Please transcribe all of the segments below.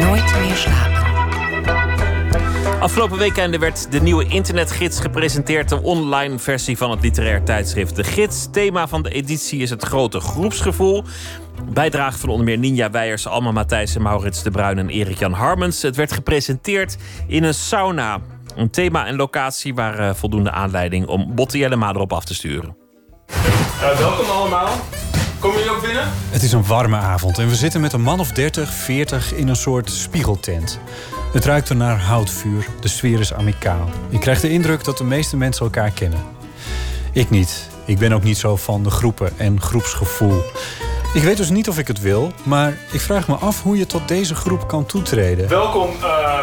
Nooit meer slapen. Afgelopen weekende werd de nieuwe internetgids gepresenteerd. De online versie van het literair tijdschrift De Gids. Thema van de editie is het grote groepsgevoel. Bijdrage van onder meer Ninja Weijers, Alma Matthijssen, Maurits de Bruin en Erik-Jan Harmens. Het werd gepresenteerd in een sauna. Een thema en locatie waar uh, voldoende aanleiding om Botte Jellema erop af te sturen. Uh, welkom allemaal. Komen jullie ook binnen? Het is een warme avond en we zitten met een man of 30, 40 in een soort spiegeltent. Het ruikt er naar houtvuur, de sfeer is amicaal. Ik krijg de indruk dat de meeste mensen elkaar kennen. Ik niet. Ik ben ook niet zo van de groepen en groepsgevoel. Ik weet dus niet of ik het wil, maar ik vraag me af hoe je tot deze groep kan toetreden. Welkom uh,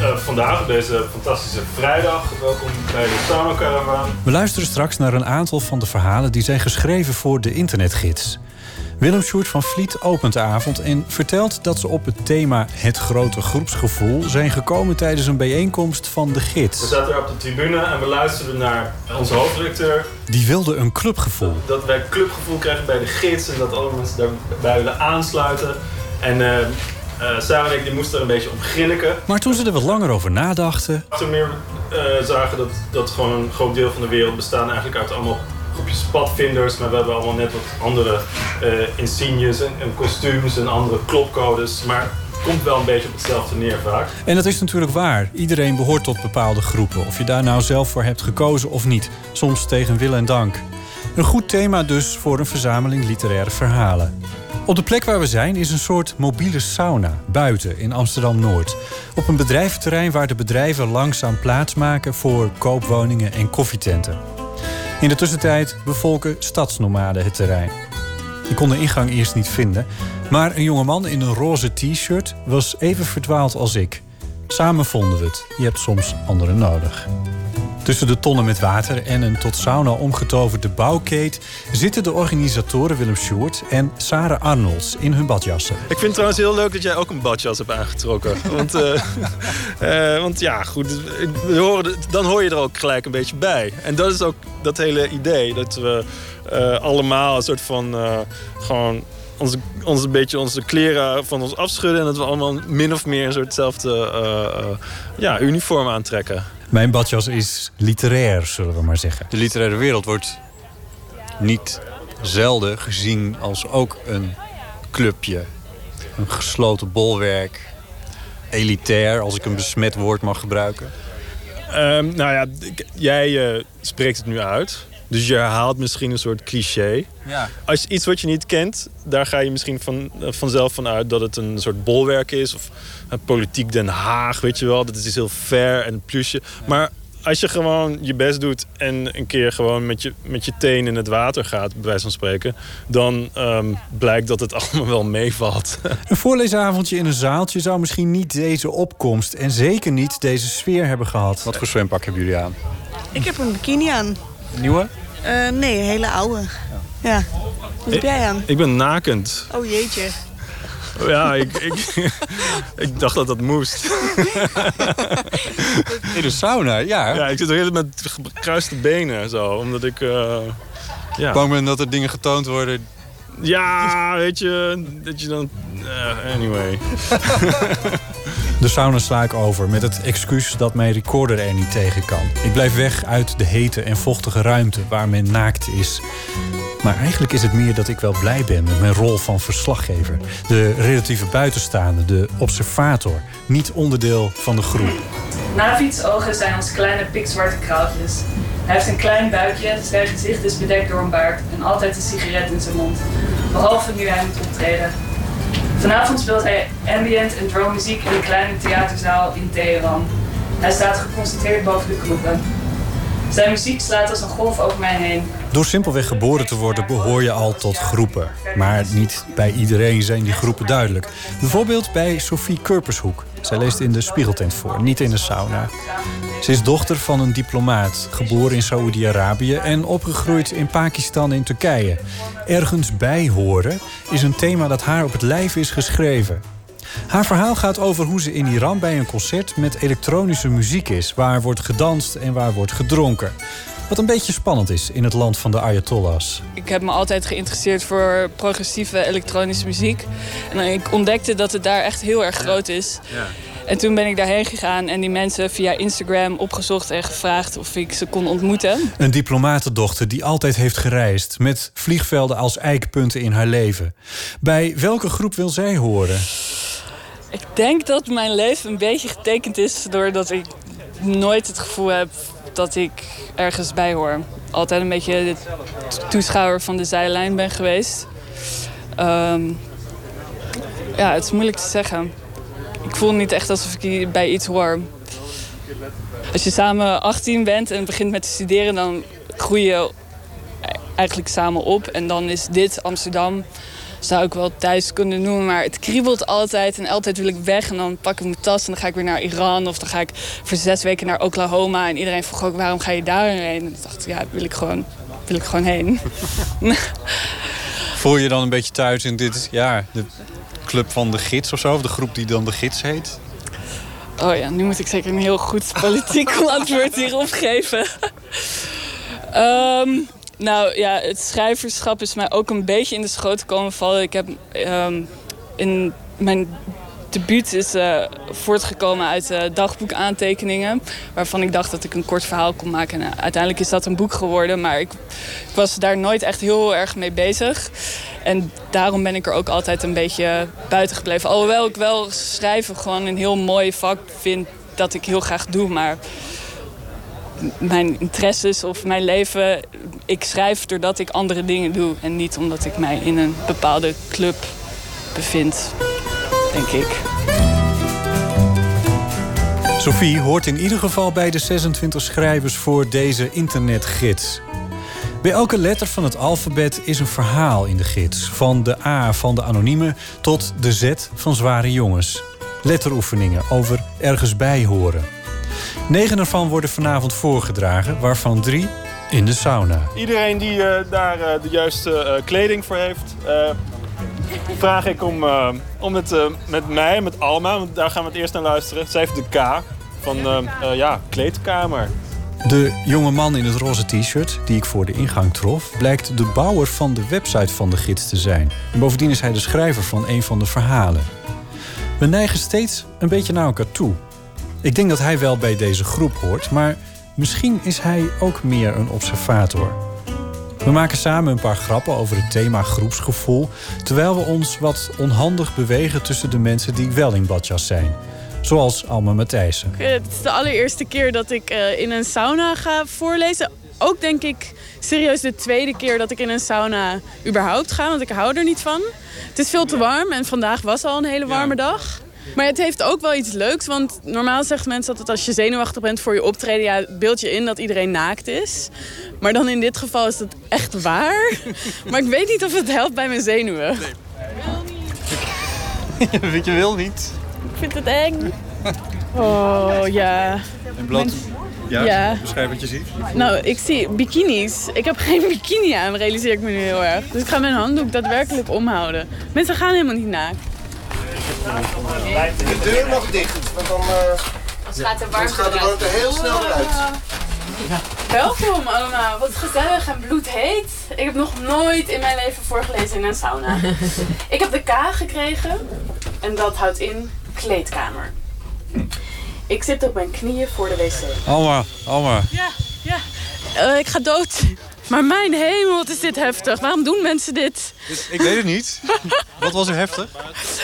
uh, vandaag op deze fantastische vrijdag. Welkom bij de Sauna Caravan. We luisteren straks naar een aantal van de verhalen die zijn geschreven voor de internetgids. Willem Sjoerd van Vliet opent de avond en vertelt dat ze op het thema het grote groepsgevoel zijn gekomen tijdens een bijeenkomst van de gids. We zaten er op de tribune en we luisterden naar onze hoofddirecteur. Die wilde een clubgevoel. Dat wij clubgevoel krijgen bij de gids en dat alle mensen daarbij willen aansluiten. En uh, uh, Sarah en ik die moesten er een beetje om grinniken. Maar toen ze er wat langer over nadachten... Toen meer uh, zagen dat, dat gewoon een groot deel van de wereld bestaan eigenlijk uit allemaal groepjes padvinders, maar we hebben allemaal net wat andere uh, insignes en, en, kostuums en andere klopcodes. Maar het komt wel een beetje op hetzelfde neer vaak. En dat is natuurlijk waar. Iedereen behoort tot bepaalde groepen. Of je daar nou zelf voor hebt gekozen of niet. Soms tegen wil en dank. Een goed thema dus voor een verzameling literaire verhalen. Op de plek waar we zijn is een soort mobiele sauna, buiten in Amsterdam-Noord. Op een bedrijventerrein waar de bedrijven langzaam plaatsmaken voor koopwoningen en koffietenten. In de tussentijd bevolken stadsnomaden het terrein. Ik kon de ingang eerst niet vinden, maar een jongeman in een roze t-shirt was even verdwaald als ik. Samen vonden we het. Je hebt soms anderen nodig. Tussen de tonnen met water en een tot sauna omgetoverde bouwkeet zitten de organisatoren Willem Sjoerd en Sarah Arnolds in hun badjassen. Ik vind het trouwens heel leuk dat jij ook een badjas hebt aangetrokken. want, uh, uh, want ja, goed, dan hoor je er ook gelijk een beetje bij. En dat is ook dat hele idee dat we uh, allemaal een soort van gewoon onze, onze, beetje onze kleren van ons afschudden. En dat we allemaal min of meer een soortzelfde ja, uniform aantrekken. Mijn badjas is literair, zullen we maar zeggen. De literaire wereld wordt niet zelden gezien als ook een clubje. Een gesloten bolwerk. Elitair, als ik een besmet woord mag gebruiken. Um, nou ja, jij uh, spreekt het nu uit. Dus je herhaalt misschien een soort cliché. Ja. Als iets wat je niet kent, daar ga je misschien van, vanzelf van uit dat het een soort bolwerk is. Of een politiek Den Haag, weet je wel. Dat is heel fair en plusje. Ja. Maar als je gewoon je best doet en een keer gewoon met je, met je teen in het water gaat, bij wijze van spreken, dan um, blijkt dat het allemaal wel meevalt. Een voorleesavondje in een zaaltje zou misschien niet deze opkomst en zeker niet deze sfeer hebben gehad. Wat voor zwempak hebben jullie aan? Ik heb een bikini aan. Nieuwe? Uh, nee, een hele oude. Ja. ja. Wat heb jij aan? Ik ben nakend. Oh jeetje. Ja, ik, ik, ik dacht dat dat moest. In de sauna, ja. Ja, ik zit er met gekruiste benen zo, omdat ik... Uh, ja. Bang ben dat er dingen getoond worden ja, weet je, dat je dan... Uh, anyway. De sauna sla ik over met het excuus dat mijn recorder er niet tegen kan. Ik blijf weg uit de hete en vochtige ruimte waar men naakt is. Maar eigenlijk is het meer dat ik wel blij ben met mijn rol van verslaggever. De relatieve buitenstaande, de observator. Niet onderdeel van de groep. Navids ogen zijn als kleine pikzwarte kraaltjes. Hij heeft een klein buikje, zijn gezicht is bedekt door een baard en altijd een sigaret in zijn mond. Behalve nu hij moet optreden. Vanavond speelt hij ambient en drone muziek in een kleine theaterzaal in Teheran. Hij staat geconcentreerd boven de knoppen. Zijn muziek slaat als een golf over mij heen. Door simpelweg geboren te worden behoor je al tot groepen. Maar niet bij iedereen zijn die groepen duidelijk. Bijvoorbeeld bij Sophie Kurpershoek. Zij leest in de spiegeltent voor, niet in de sauna. Ze is dochter van een diplomaat, geboren in Saoedi-Arabië en opgegroeid in Pakistan en Turkije. Ergens bij horen is een thema dat haar op het lijf is geschreven. Haar verhaal gaat over hoe ze in Iran bij een concert met elektronische muziek is, waar wordt gedanst en waar wordt gedronken. Wat een beetje spannend is in het land van de Ayatollahs. Ik heb me altijd geïnteresseerd voor progressieve elektronische muziek. En ik ontdekte dat het daar echt heel erg groot is. Ja. En toen ben ik daarheen gegaan en die mensen via Instagram opgezocht en gevraagd of ik ze kon ontmoeten. Een diplomatendochter die altijd heeft gereisd... met vliegvelden als eikpunten in haar leven. Bij welke groep wil zij horen? Ik denk dat mijn leven een beetje getekend is doordat ik nooit het gevoel heb dat ik ergens bij hoor. Altijd een beetje de toeschouwer van de zijlijn ben geweest. Ehm, ja, het is moeilijk te zeggen. Ik voel niet echt alsof ik bij iets hoor. Als je samen 18 bent en begint met te studeren, dan groei je eigenlijk samen op. En dan is dit Amsterdam, zou ik wel thuis kunnen noemen. Maar het kriebelt altijd en altijd wil ik weg. En dan pak ik mijn tas en dan ga ik weer naar Iran. Of dan ga ik voor zes weken naar Oklahoma. En iedereen vroeg ook, waarom ga je daarheen? En ik dacht, ja, wil ik gewoon, wil ik gewoon heen. Voel je dan een beetje thuis in dit, ja, de club van de gids of zo? Of de groep die dan de gids heet? Oh ja, nu moet ik zeker een heel goed politiek antwoord hierop geven. Ehm, nou ja, het schrijverschap is mij ook een beetje in de schoot komen vallen. Ik heb ehm, in mijn debuut is eh, voortgekomen uit eh, dagboekaantekeningen. Waarvan ik dacht dat ik een kort verhaal kon maken. En, uiteindelijk is dat een boek geworden. Maar ik, ik was daar nooit echt heel erg mee bezig. En daarom ben ik er ook altijd een beetje buiten gebleven. Alhoewel ik wel schrijven gewoon een heel mooi vak vind dat ik heel graag doe. Maar mijn interesses of mijn leven, ik schrijf doordat ik andere dingen doe. En niet omdat ik mij in een bepaalde club bevind, denk ik. Sophie hoort in ieder geval bij de 26 schrijvers voor deze internetgids. Bij elke letter van het alfabet is een verhaal in de gids. Van de A van de anonieme tot de Z van zware jongens. Letteroefeningen over ergens bij horen. Negen ervan worden vanavond voorgedragen, waarvan drie in de sauna. Iedereen die eh, daar eh, de juiste eh, kleding voor heeft, vraag ik om, om het met mij, met Alma, want daar gaan we het eerst naar luisteren. Zij heeft de K van ja, kleedkamer. De jonge man in het roze t-shirt, die ik voor de ingang trof, blijkt de bouwer van de website van de gids te zijn. En bovendien is hij de schrijver van een van de verhalen. We neigen steeds een beetje naar elkaar toe. Ik denk dat hij wel bij deze groep hoort, maar misschien is hij ook meer een observator. We maken samen een paar grappen over het thema groepsgevoel, terwijl we ons wat onhandig bewegen tussen de mensen die wel in badjas zijn. Zoals Alma Matthijssen. Het is de allereerste keer dat ik eh, in een sauna ga voorlezen. Ook denk ik serieus de tweede keer dat ik in een sauna überhaupt ga, want ik hou er niet van. Het is veel te warm en vandaag was al een hele warme dag. Maar het heeft ook wel iets leuks, want normaal zeggen mensen altijd als je zenuwachtig bent voor je optreden, ja, beeld je in dat iedereen naakt is. Maar dan in dit geval is dat echt waar. Maar ik weet niet of het helpt bij mijn zenuwen. Weet je wil niet. Ik vind het eng. Oh ja. En bloot... Ja, Ja. beschrijf wat je ziet. Nou, ik zie bikinis. Ik heb geen bikini aan, realiseer ik me nu heel erg. Dus ik ga mijn handdoek daadwerkelijk omhouden. Mensen gaan helemaal niet naakt. De deur nog dicht, want dan eh, gaat de anders gaat de warmte heel snel eruit. Welkom allemaal, wat gezellig en bloedheet. Ik heb nog nooit in mijn leven voorgelezen in een sauna. ik heb de K gekregen en dat houdt in kleedkamer. Ik zit op mijn knieën voor de wc. Alma, Alma. Ja, ja. Eh, ik ga dood. Maar mijn hemel, wat is dit heftig. Waarom doen mensen dit? Ik weet het niet. Wat was er heftig?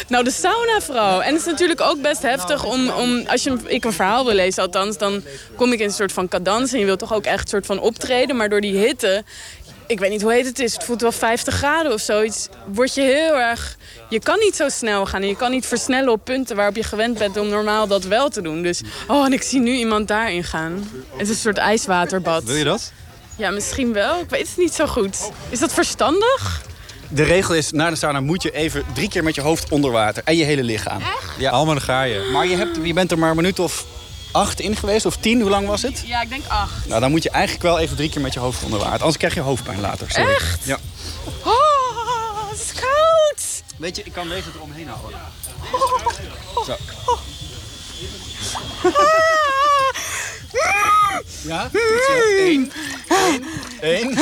Nou, de sauna vooral. En het is natuurlijk ook best heftig om, om als je, ik een verhaal wil lezen, althans, dan kom ik in een soort van cadans. En je wilt toch ook echt een soort van optreden. Maar door die hitte, ik weet niet hoe heet het is, het voelt wel 50 graden of zoiets, word je heel erg. Je kan niet zo snel gaan en je kan niet versnellen op punten waarop je gewend bent om normaal dat wel te doen. Dus, oh, en ik zie nu iemand daarin gaan. Het is een soort ijswaterbad. Wil je dat? Ja, misschien wel. Ik weet het niet zo goed. Is dat verstandig? De regel is, na de sauna moet je even drie keer met je hoofd onder water. En je hele lichaam. Ja. Alma, dan ga je. Maar je, hebt, je bent er maar een minuut of acht in geweest. Of tien, hoe lang was het? Ja, ik denk acht. Nou, dan moet je eigenlijk wel even drie keer met je hoofd onder water. Anders krijg je hoofdpijn later. Sorry. Echt? Ja. Oh, het is koud! Weet je, ik kan deze eromheen houden. Zo. Ja? Goed zo. Eén, Eén.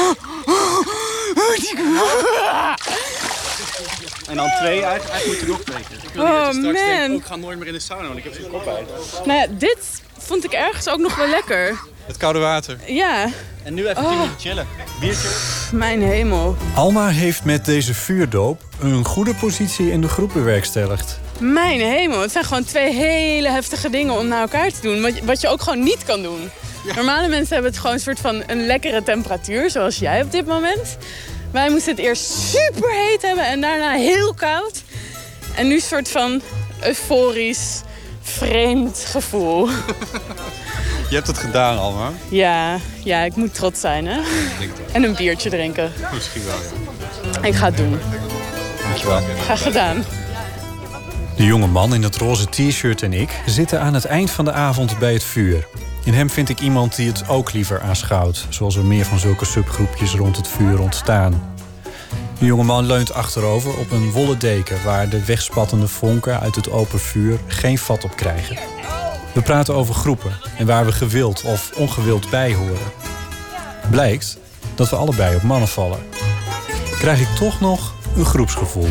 En dan twee. Eigenlijk, eigenlijk moet je nog twee. Ik wil niet dat je Oh, straks denkt, man. oh, ik ga nooit meer in de sauna, want ik heb zo'n kop uit. Nou ja, dit vond ik ergens ook nog wel lekker. Het koude water. Ja, En nu even Oh. tien minuten chillen. Biertje. mijn hemel. Alma heeft met deze vuurdoop een goede positie in de groep bewerkstelligd. Mijn hemel. Het zijn gewoon twee hele heftige dingen om naar elkaar te doen. Wat je, wat je ook gewoon niet kan doen. Normale mensen hebben het gewoon een soort van een lekkere temperatuur, zoals jij op dit moment. Wij moesten het eerst super heet hebben en daarna heel koud. En nu een soort van euforisch, vreemd gevoel. Je hebt het gedaan, Alma. Ja, ja, ik moet trots zijn, hè? En een biertje drinken. Misschien wel, ja. Ik ga het doen. Dankjewel. Graag gedaan. De jonge man in het roze t-shirt en ik zitten aan het eind van de avond bij het vuur. In hem vind ik iemand die het ook liever aanschouwt, zoals er meer van zulke subgroepjes rond het vuur ontstaan. De jonge man leunt achterover op een wollen deken waar de wegspattende vonken uit het open vuur geen vat op krijgen. We praten over groepen en waar we gewild of ongewild bij horen. Blijkt dat we allebei op mannen vallen. Krijg ik toch nog een groepsgevoel.